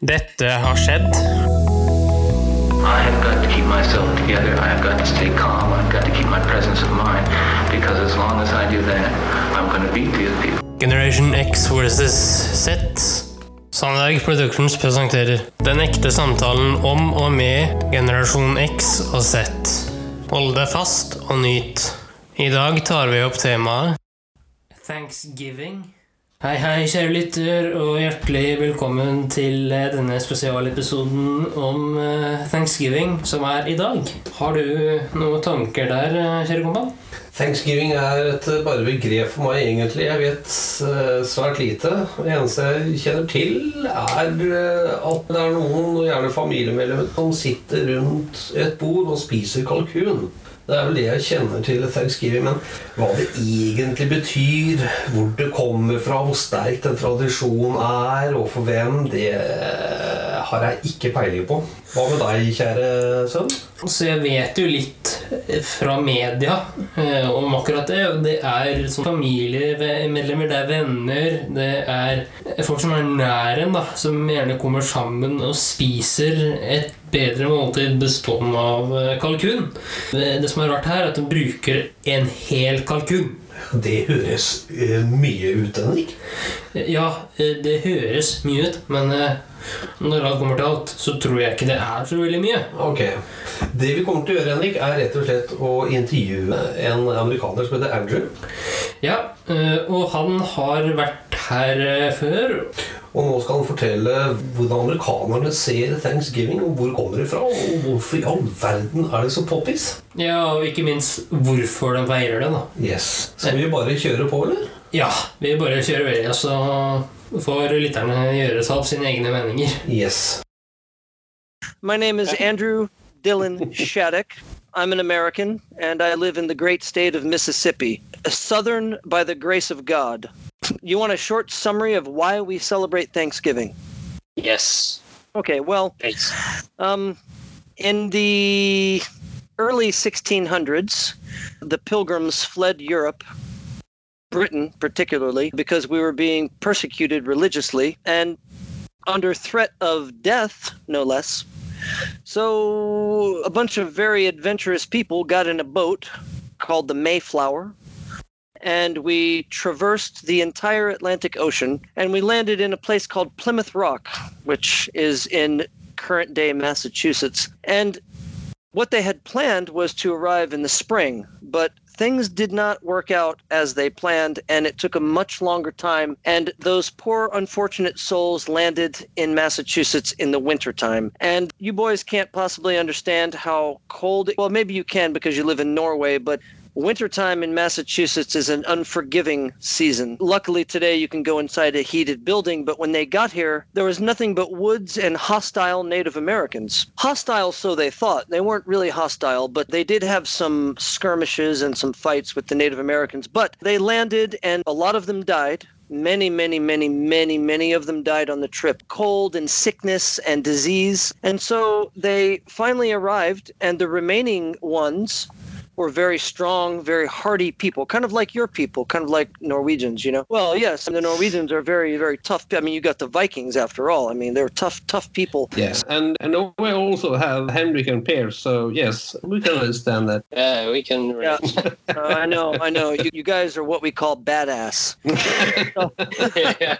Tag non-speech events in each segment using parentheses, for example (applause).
Dette har skjedd. I have got to keep myself together. I have got to stay calm. I've got to keep my presence of mind because as long as I do that, I'm going to beat these people. Generation X versus Z. Sandberg Productions presenterer Den ekte samtalen om og med generasjon X og Z. Hold deg fast og nyt. I dag tar vi opp temaet Thanksgiving. Hei, hei, kjære lytter, og hjertelig velkommen til eh, denne spesialepisoden om eh, Thanksgiving, som er i dag. Har du noen tanker der, eh, kjære kompan? Thanksgiving er et bare begrep for meg, egentlig. Jeg vet svært lite. Det eneste jeg kjenner til, er at det er noen, gjerne familiemedlemmer, som sitter rundt et bord og spiser kalkun. Det er vel det jeg kjenner til thanksgiving. Men hva det egentlig betyr, hvor det kommer fra, hvor sterk den tradisjonen er, og for hvem, det har jeg ikke peiling på. Hva med deg, kjære sønn? Så jeg vet jo litt eh, fra media eh, om akkurat det. Det er familiemedlemmer, det er venner, det er folk som er nær en, da, som gjerne kommer sammen og spiser et bedre måltid bestående av eh, kalkun. Det, som er rart her, er at de bruker en hel kalkun. Det høres mye ut, Henrik. Ja, det høres mye ut, men når alt kommer til alt, så tror jeg ikke det er så veldig mye. Ok. Det vi kommer til å gjøre, Henrik, er rett og slett å intervjue en amerikaner som heter Andrew. Ja, eh, og han har vært her eh, før. Og nå skal han fortelle hvordan amerikanerne ser thanksgiving, og hvor kommer det fra, og hvorfor i all verden er det så poppis. Ja, og ikke minst hvorfor de feirer det, da. Yes. Skal vi bare kjøre på, eller? Ja, vi bare kjører vei, Altså så får lytterne gjøre seg opp sine egne meninger. Yes. My name is Andrew Dylan Shattuck. I'm an American, and I live in the great state of Mississippi, a southern by the grace of God. You want a short summary of why we celebrate Thanksgiving? Yes. Okay, well, Thanks. um, in the early 1600s, the pilgrims fled Europe, Britain particularly, because we were being persecuted religiously and under threat of death, no less. So a bunch of very adventurous people got in a boat called the Mayflower. And we traversed the entire Atlantic Ocean and we landed in a place called Plymouth Rock, which is in current day Massachusetts. And what they had planned was to arrive in the spring, but things did not work out as they planned, and it took a much longer time. And those poor, unfortunate souls landed in Massachusetts in the wintertime. And you boys can't possibly understand how cold, well, maybe you can because you live in Norway, but Wintertime in Massachusetts is an unforgiving season. Luckily, today you can go inside a heated building, but when they got here, there was nothing but woods and hostile Native Americans. Hostile, so they thought. They weren't really hostile, but they did have some skirmishes and some fights with the Native Americans. But they landed, and a lot of them died. Many, many, many, many, many of them died on the trip. Cold and sickness and disease. And so they finally arrived, and the remaining ones were very strong, very hardy people, kind of like your people, kind of like Norwegians, you know. Well, yes, and the Norwegians are very, very tough. I mean, you got the Vikings after all. I mean, they're tough, tough people. Yes. And, and we also have Henrik and Per, so yes, we can understand that. Yeah, we can... Yeah, uh, I know, I know. You, you guys are what we call badass. (laughs) yeah.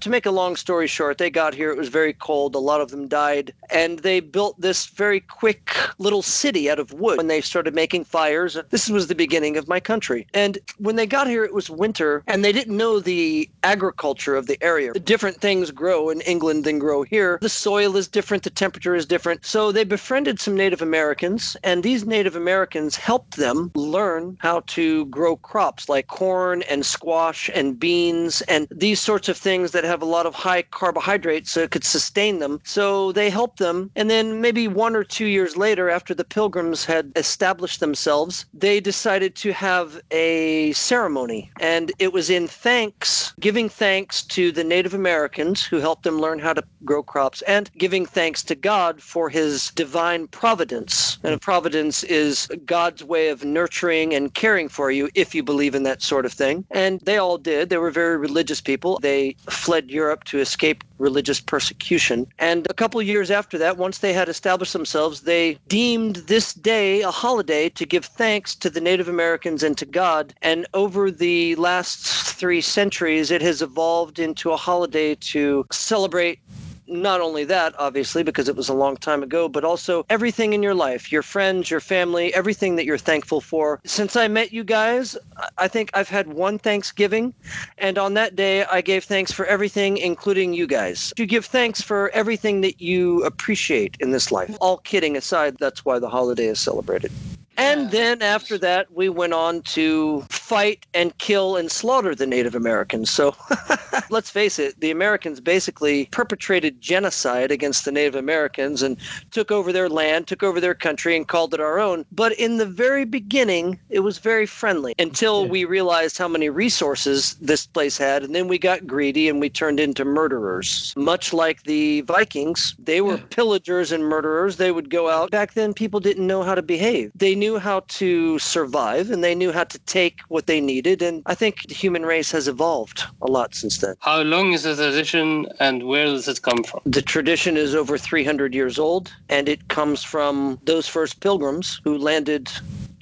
to make a long story short, they got here. It was very cold. A lot of them died. And they built this very quick little city out of wood when they started making fires. This was the beginning of my country. And when they got here, it was winter, and they didn't know the agriculture of the area. Different things grow in England than grow here. The soil is different, the temperature is different. So they befriended some Native Americans, and these Native Americans helped them learn how to grow crops like corn and squash and beans and these sorts of things that have a lot of high carbohydrates so it could sustain them. So they helped them. And then maybe one or two years later, after the pilgrims had established themselves, they decided to have a ceremony. And it was in thanks, giving thanks to the Native Americans who helped them learn how to grow crops and giving thanks to God for his divine providence. And providence is God's way of nurturing and caring for you if you believe in that sort of thing. And they all did. They were very religious people. They fled Europe to escape religious persecution. And a couple years after that, once they had established themselves, they deemed this day a holiday to give thanks to the Native Americans and to God. And over the last three centuries, it has evolved into a holiday to celebrate not only that, obviously, because it was a long time ago, but also everything in your life, your friends, your family, everything that you're thankful for. Since I met you guys, I think I've had one Thanksgiving, and on that day, I gave thanks for everything, including you guys. You give thanks for everything that you appreciate in this life. All kidding aside, that's why the holiday is celebrated. And then after that, we went on to fight and kill and slaughter the Native Americans. So (laughs) let's face it, the Americans basically perpetrated genocide against the Native Americans and took over their land, took over their country, and called it our own. But in the very beginning, it was very friendly until we realized how many resources this place had. And then we got greedy and we turned into murderers. Much like the Vikings, they were pillagers and murderers. They would go out. Back then, people didn't know how to behave. They knew how to survive and they knew how to take what they needed. And I think the human race has evolved a lot since then. How long is the tradition and where does it come from? The tradition is over 300 years old and it comes from those first pilgrims who landed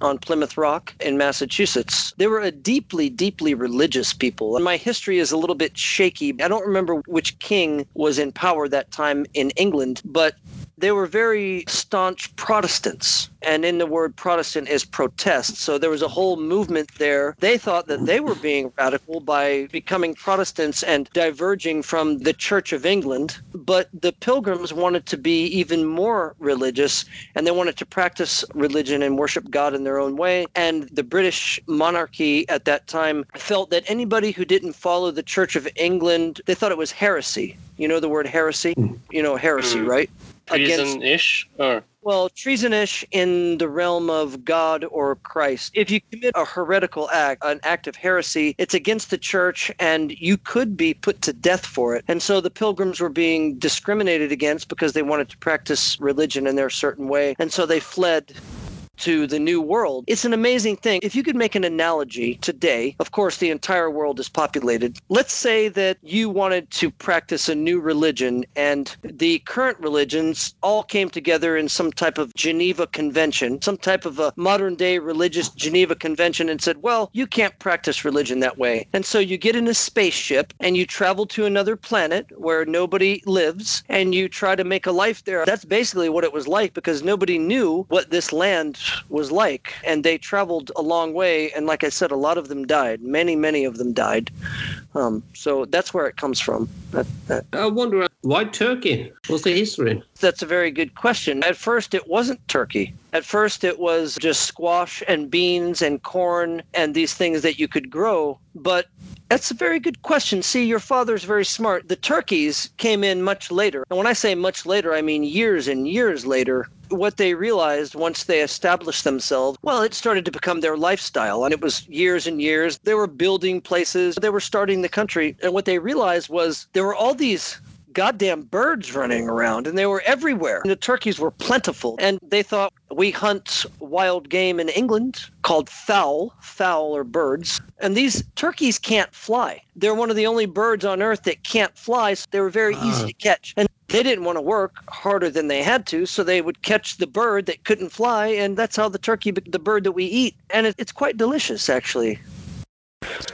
on Plymouth Rock in Massachusetts. They were a deeply, deeply religious people. My history is a little bit shaky. I don't remember which king was in power that time in England, but they were very staunch Protestants. And in the word Protestant is protest. So there was a whole movement there. They thought that they were being radical by becoming Protestants and diverging from the Church of England. But the pilgrims wanted to be even more religious and they wanted to practice religion and worship God in their own way. And the British monarchy at that time felt that anybody who didn't follow the Church of England, they thought it was heresy. You know the word heresy? You know heresy, Mm. right? Treason-ish? Or Well, treasonish in the realm of God or Christ. If you commit a heretical act, an act of heresy, it's against the church and you could be put to death for it. And so the pilgrims were being discriminated against because they wanted to practice religion in their certain way. And so they fled to the new world. It's an amazing thing. If you could make an analogy today, of course, the entire world is populated. Let's say that you wanted to practice a new religion and the current religions all came together in some type of Geneva Convention, some type of a modern day religious Geneva Convention, and said, well, you can't practice religion that way. And so you get in a spaceship and you travel to another planet where nobody lives and you try to make a life there. That's basically what it was like because nobody knew what this land was like. And they traveled a long way. And like I said, a lot of them died. Many, many of them died. Um, so that's where it comes from. That, that, I wonder why Turkey? What's the history? that's a very good question. At first, it wasn't turkey. At first, it was just squash and beans and corn and these things that you could grow. But that's a very good question. See, your father's very smart. The turkeys came in much later. And when I say much later, I mean years and years later. What they realized once they established themselves, well, it started to become their lifestyle. And it was years and years. They were building places, they were starting the country. And what they realized was there were all these goddamn birds running around and they were everywhere. And the turkeys were plentiful. And they thought we hunt wild game in England called fowl, fowl or birds. And these turkeys can't fly. They're one of the only birds on earth that can't fly. So they were very ah. easy to catch. And they didn't want to work harder than they had to, so they would catch the bird that couldn't fly, and that's how the turkey, the bird that we eat, and it, it's quite delicious actually.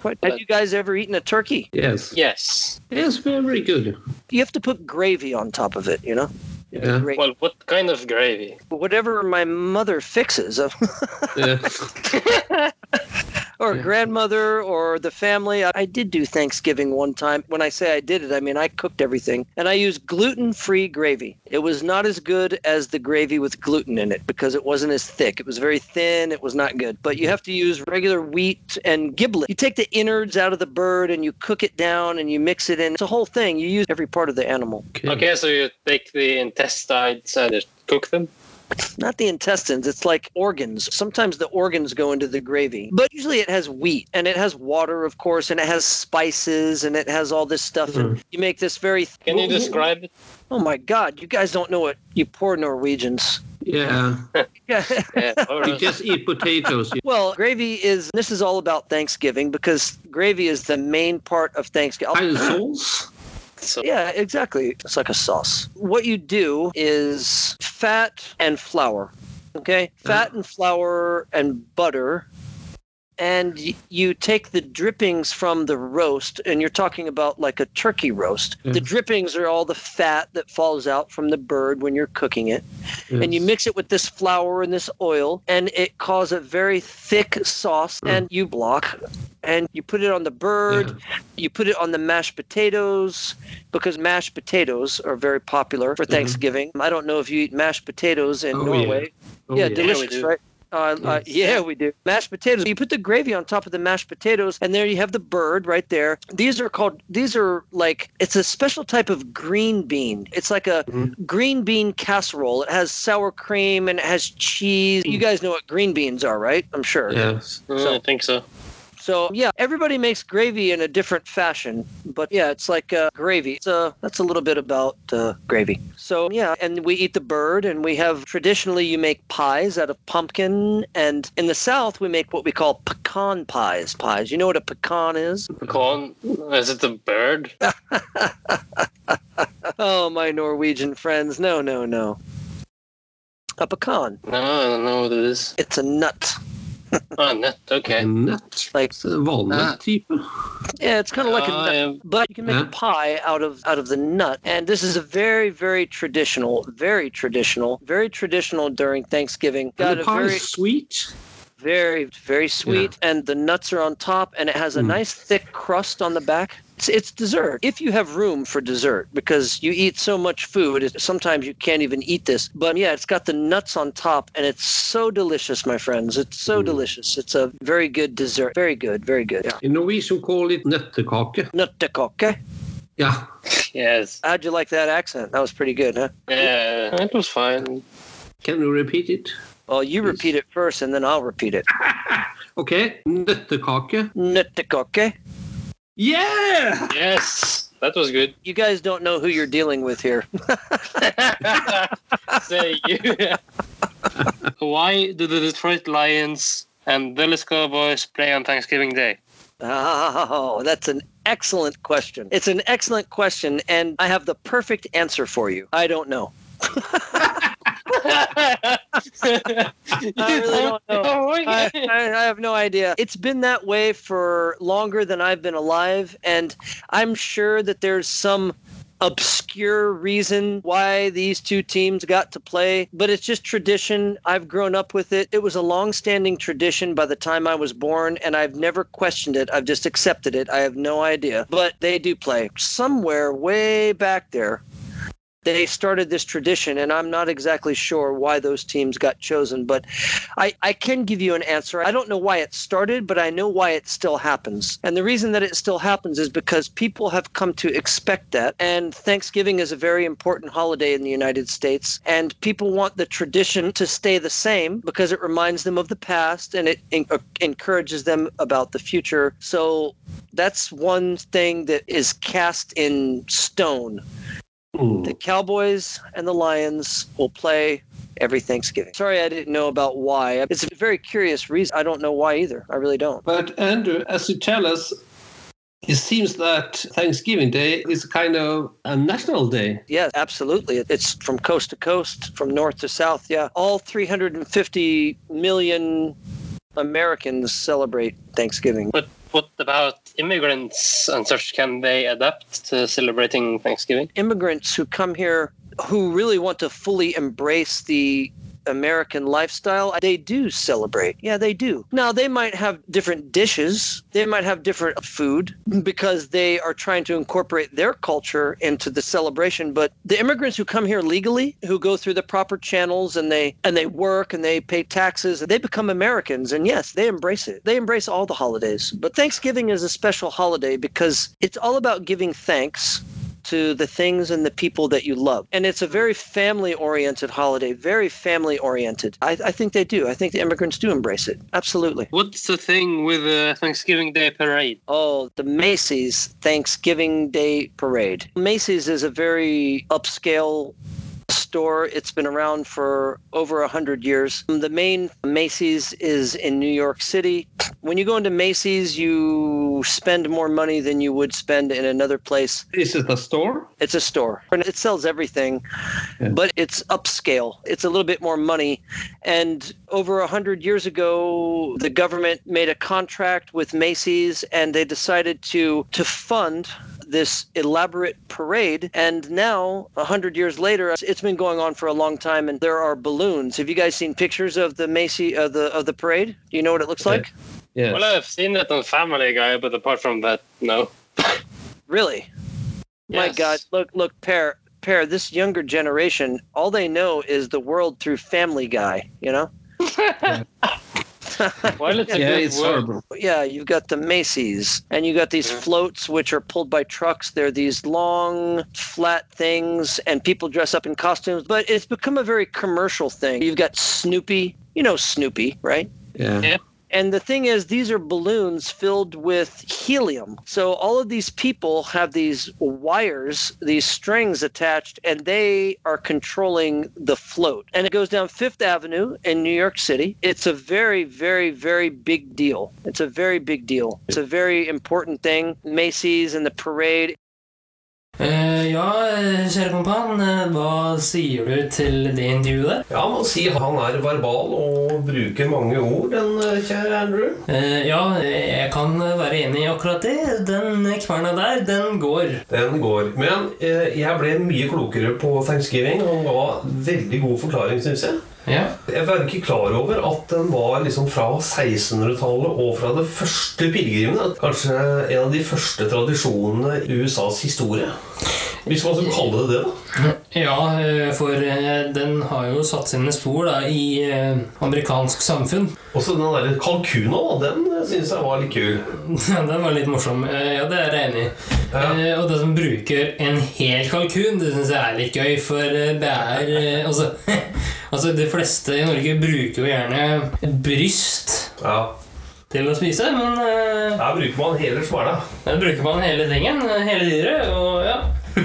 Quite, have you guys ever eaten a turkey? Yes. yes. Yes, very good. You have to put gravy on top of it, you know. Yeah. Well, what kind of gravy? whatever my mother fixes, (laughs) Yeah. (laughs) or Yeah. grandmother, or the family. I, I did do Thanksgiving one time. When I say I did it, I mean I cooked everything, and I used gluten-free gravy. It was not as good as the gravy with gluten in it because it wasn't as thick. It was very thin. It was not good. But you have to use regular wheat and giblet. You take the innards out of the bird and you cook it down and you mix it in. It's a whole thing. You use every part of the animal. Okay, so you take the intestines and just cook them? Not the intestines it's like organs sometimes the organs go into the gravy but usually it has wheat and it has water of course and it has spices and it has all this stuff and you make this very Can you describe it? oh my god you guys don't know it you poor norwegians Yeah. (laughs) yeah Yeah, You just eat potatoes. (laughs) well gravy is this is all about thanksgiving because gravy is the main part of thanksgiving And sauce. So Yeah, exactly. It's like a sauce. What you do is fat and flour. Okay? Mm-hmm. Fat and flour and butter. And you take the drippings from the roast, and you're talking about like a turkey roast. Mm-hmm. The drippings are all the fat that falls out from the bird when you're cooking it. And you mix it with this flour and this oil, and it causes a very thick sauce. Mm. And you block, and you put it on the bird. You put it on the mashed potatoes because mashed potatoes are very popular for Thanksgiving. I don't know if you eat mashed potatoes in Oh, yeah. Norway. Oh, yeah, yeah. delicious, Yeah, right? Uh, uh, yeah, we do. Mashed potatoes. You put the gravy on top of the mashed potatoes, and there you have the bird right there. These are called. These are like it's a special type of green bean. It's like a green bean casserole. It has sour cream and it has cheese. You guys know what green beans are, right? I'm sure. Yes. uh, I think so. So yeah, everybody makes gravy in a different fashion, but yeah, it's like uh, gravy. So that's a little bit about uh, gravy. So yeah, and we eat the bird, and we have traditionally you make pies out of pumpkin, and in the South we make what we call pecan pies. Pies. You know what a pecan is? Pecan, is it the bird? (laughs) Oh, my Norwegian friends, no, no, no. A pecan. No, I don't know what it is. It's a nut. Oh, nut. Okay. (laughs) En nøtt. Like Så Valnøtt-type. yeah, it's kind of like a Uh, nut. yeah. but you can make Yeah. a pie out of out of the nut and this is a very very traditional very traditional very traditional during thanksgiving And got the a pie very is sweet. very very sweet and the nuts are on top and it has a Mm. nice thick crust on the back it's, it's dessert if you have room for dessert because you eat so much food it, sometimes you can't even eat this but yeah it's got the nuts on top and it's so delicious my friends it's so Mm. delicious it's a very good dessert very good very good yeah. In Norwegian call it nøttekake. Nuttekokke. Ja. Yes. How'd you like that accent? That was pretty good, huh? Yeah, it was fine. Can you repeat it? Well, you Yes. repeat it first, and then I'll repeat it. (laughs) Okay. Nøttekake. Nuttekokke. Yeah! Yes, that was good. You guys don't know who you're dealing with here. (laughs) Say you. Why do the Detroit Lions and Dallas Cowboys play on Thanksgiving Day? Oh, that's an excellent question. It's an excellent question, and I have the perfect answer for you. I don't know. (laughs) I really (laughs) don't know. I, I, I have no idea. It's been that way for longer than I've been alive, and I'm sure that there's some obscure reason why these two teams got to play, but it's just tradition. I've grown up with it. It was a long-standing tradition by the time I was born, and I've never questioned it. I've just accepted it. I have no idea. But they do play somewhere way back there they started this tradition, and I'm not exactly sure why those teams got chosen, but I, I can give you an answer. I don't know why it started, but I know why it still happens. And the reason that it still happens is because people have come to expect that. And Thanksgiving is a very important holiday in the United States, and people want the tradition to stay the same because it reminds them of the past and it uh, encourages them about the future. So that's one thing that is cast in stone Mm. the Cowboys and the Lions will play every Thanksgiving. Sorry, I didn't know about why. It's a very curious reason. I don't know why either. I really don't. But Andrew, as you tell us, it seems that Thanksgiving Day is kind of a national day. Yeah, absolutely. It's from coast to coast, from north to south. Yeah. All 350 million Americans celebrate Thanksgiving. But what about immigrants and such? Can they adapt to celebrating Thanksgiving? Immigrants who come here who really want to fully embrace the American lifestyle, they do celebrate. Yeah, they do. Now, they might have different dishes, they might have different food because they are trying to incorporate their culture into the celebration. But the immigrants who come here legally, who go through the proper channels and they and they work and they pay taxes, they become Americans. And yes, they embrace it. They embrace all the holidays. But Thanksgiving is a special holiday because it's all about giving thanks to the things and the people that you love. And it's a very family oriented holiday, very family oriented. I, I think they do. I think the immigrants do embrace it. Absolutely. What's the thing with the Thanksgiving Day parade? Oh, the Macy's Thanksgiving Day Parade. Macy's is a very upscale store. It's been around for over a hundred years. The main Macy's is in New York City. When you go into Macy's, you spend more money than you would spend in another place. Is it a store? It's a store and it sells everything, but it's upscale. It's a little bit more money. And over a hundred years ago, the government made a contract with Macy's and they decided to to fund this elaborate parade and now a hundred years later it's been going on for a long time and there are balloons have you guys seen pictures of the macy of the of the parade do you know what it looks like Yes. Well, I've seen it on Family Guy, but apart from that, no. (laughs) really Yes. my god look look pair pair this younger generation all they know is the world through family guy you know (laughs) Well, (laughs) it's a yeah, good it's word. horrible. yeah, you've got the Macy's, and you got these Mhm. floats which are pulled by trucks. They're these long, flat things, and people dress up in costumes. But it's become a very commercial thing. You've got Snoopy, you know Snoopy, right? Yeah. Yeah. And the thing is, these are balloons filled with helium. So all of these people have these wires, these strings attached, and they are controlling the float. And it goes down Fifth Avenue in New York City. It's a very, very, very big deal. It's a very big deal. It's a very important thing. Macy's and the parade. Eh, ja, kjære kompan, eh, hva sier du til det intervjuet der? Ja, man sier han er verbal og bruker mange ord, den eh, kjære Andrew. Uh, ja, jeg kan være enig i akkurat det. Den kverna der, den går. Den går. Men uh, jeg ble mye klokere på thanksgiving. Han ga veldig god forklaring, syns jeg. Ja. Jeg var ikke klar over at den var liksom fra 1600-tallet og fra det første pilegrimene. Kanskje en av de første tradisjonene i USAs historie. Hvis man skal kalle det det. da. Ja, eh, for eh, den har jo satt sine spor da, i eh, amerikansk samfunn. Også den der kalkuna, den syns jeg var litt kul. (laughs) Ja, Den var litt morsom. Ja, det er jeg enig i. Ja. Eh, Og det som bruker en hel kalkun, det syns jeg er litt gøy, for det er Altså, (laughs) altså de fleste i Norge bruker jo gjerne bryst Ja. til å spise, men uh, Der bruker man hele smæla. der bruker man hele tingen, eh, hele dyret, og ja. (laughs)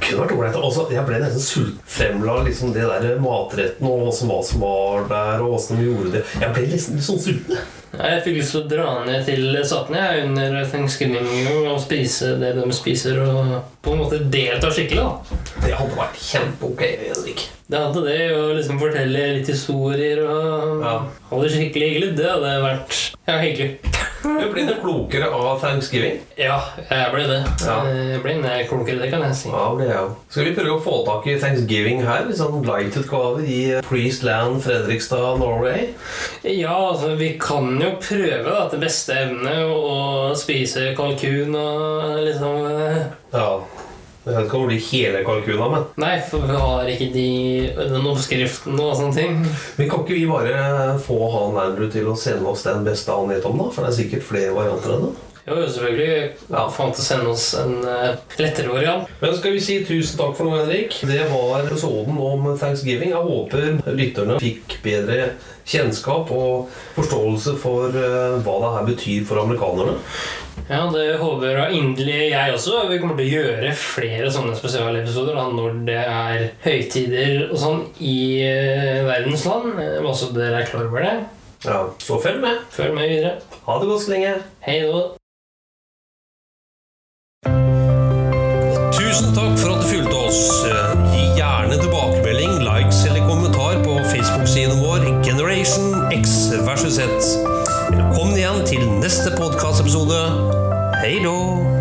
Kunne vært ålreit. Altså, jeg ble nesten sulten. Fremla liksom det der matretten og hva som var der, og åssen de gjorde det. Jeg ble nesten litt sånn sulten. Jeg. Fikk lyst til å dra ned til Satne under thanksgiving og spise det de spiser, og på en måte delta skikkelig. da. Det hadde vært kjempeok, Henrik. Det hadde det, å liksom fortelle litt historier og Ja. ha det skikkelig hyggelig. Det hadde vært ja, hyggelig. Men Blir du klokere av thanksgiving? Ja, jeg blir det. Ja. Jeg blir en klokere, det kan jeg si. Ja, blir jeg. Skal vi prøve å få tak i thanksgiving her? Litt sånn light-utgave i Priestland, Fredrikstad, Norway? Ja, altså, vi kan jo prøve da, til beste evne å spise kalkun og liksom eh, Ja. Jeg vet ikke om blir hele kalkuna, men Nei, for vi har ikke de, den oppskriften og sånne ting. Men kan ikke vi bare få han Andrew til å sende oss den beste han vet om, da? For det er sikkert flere varianter enn det. Jo, selvfølgelig. Ja. Få han til å sende oss en uh, lettere variant. Men skal vi si tusen takk for nå, Henrik. Det var episoden om thanksgiving. Jeg håper lytterne fikk bedre kjennskap og forståelse for uh, hva det her betyr for amerikanerne. Ja, det håper jeg inderlig jeg også. Vi kommer til å gjøre flere sånne spesialepisoder da, når det er høytider og sånn i eh, verdens land. Eh, Bare så dere er klar over det. Ja, Så følg med. Følg med videre. Ha det godt så lenge. Hei da. Tusen takk for at du fulgte oss. Gi gjerne tilbakemelding, likes eller kommentar på Facebook-siden vår Generation X versus Z. Velkommen igjen til neste podkastepisode. Hei då!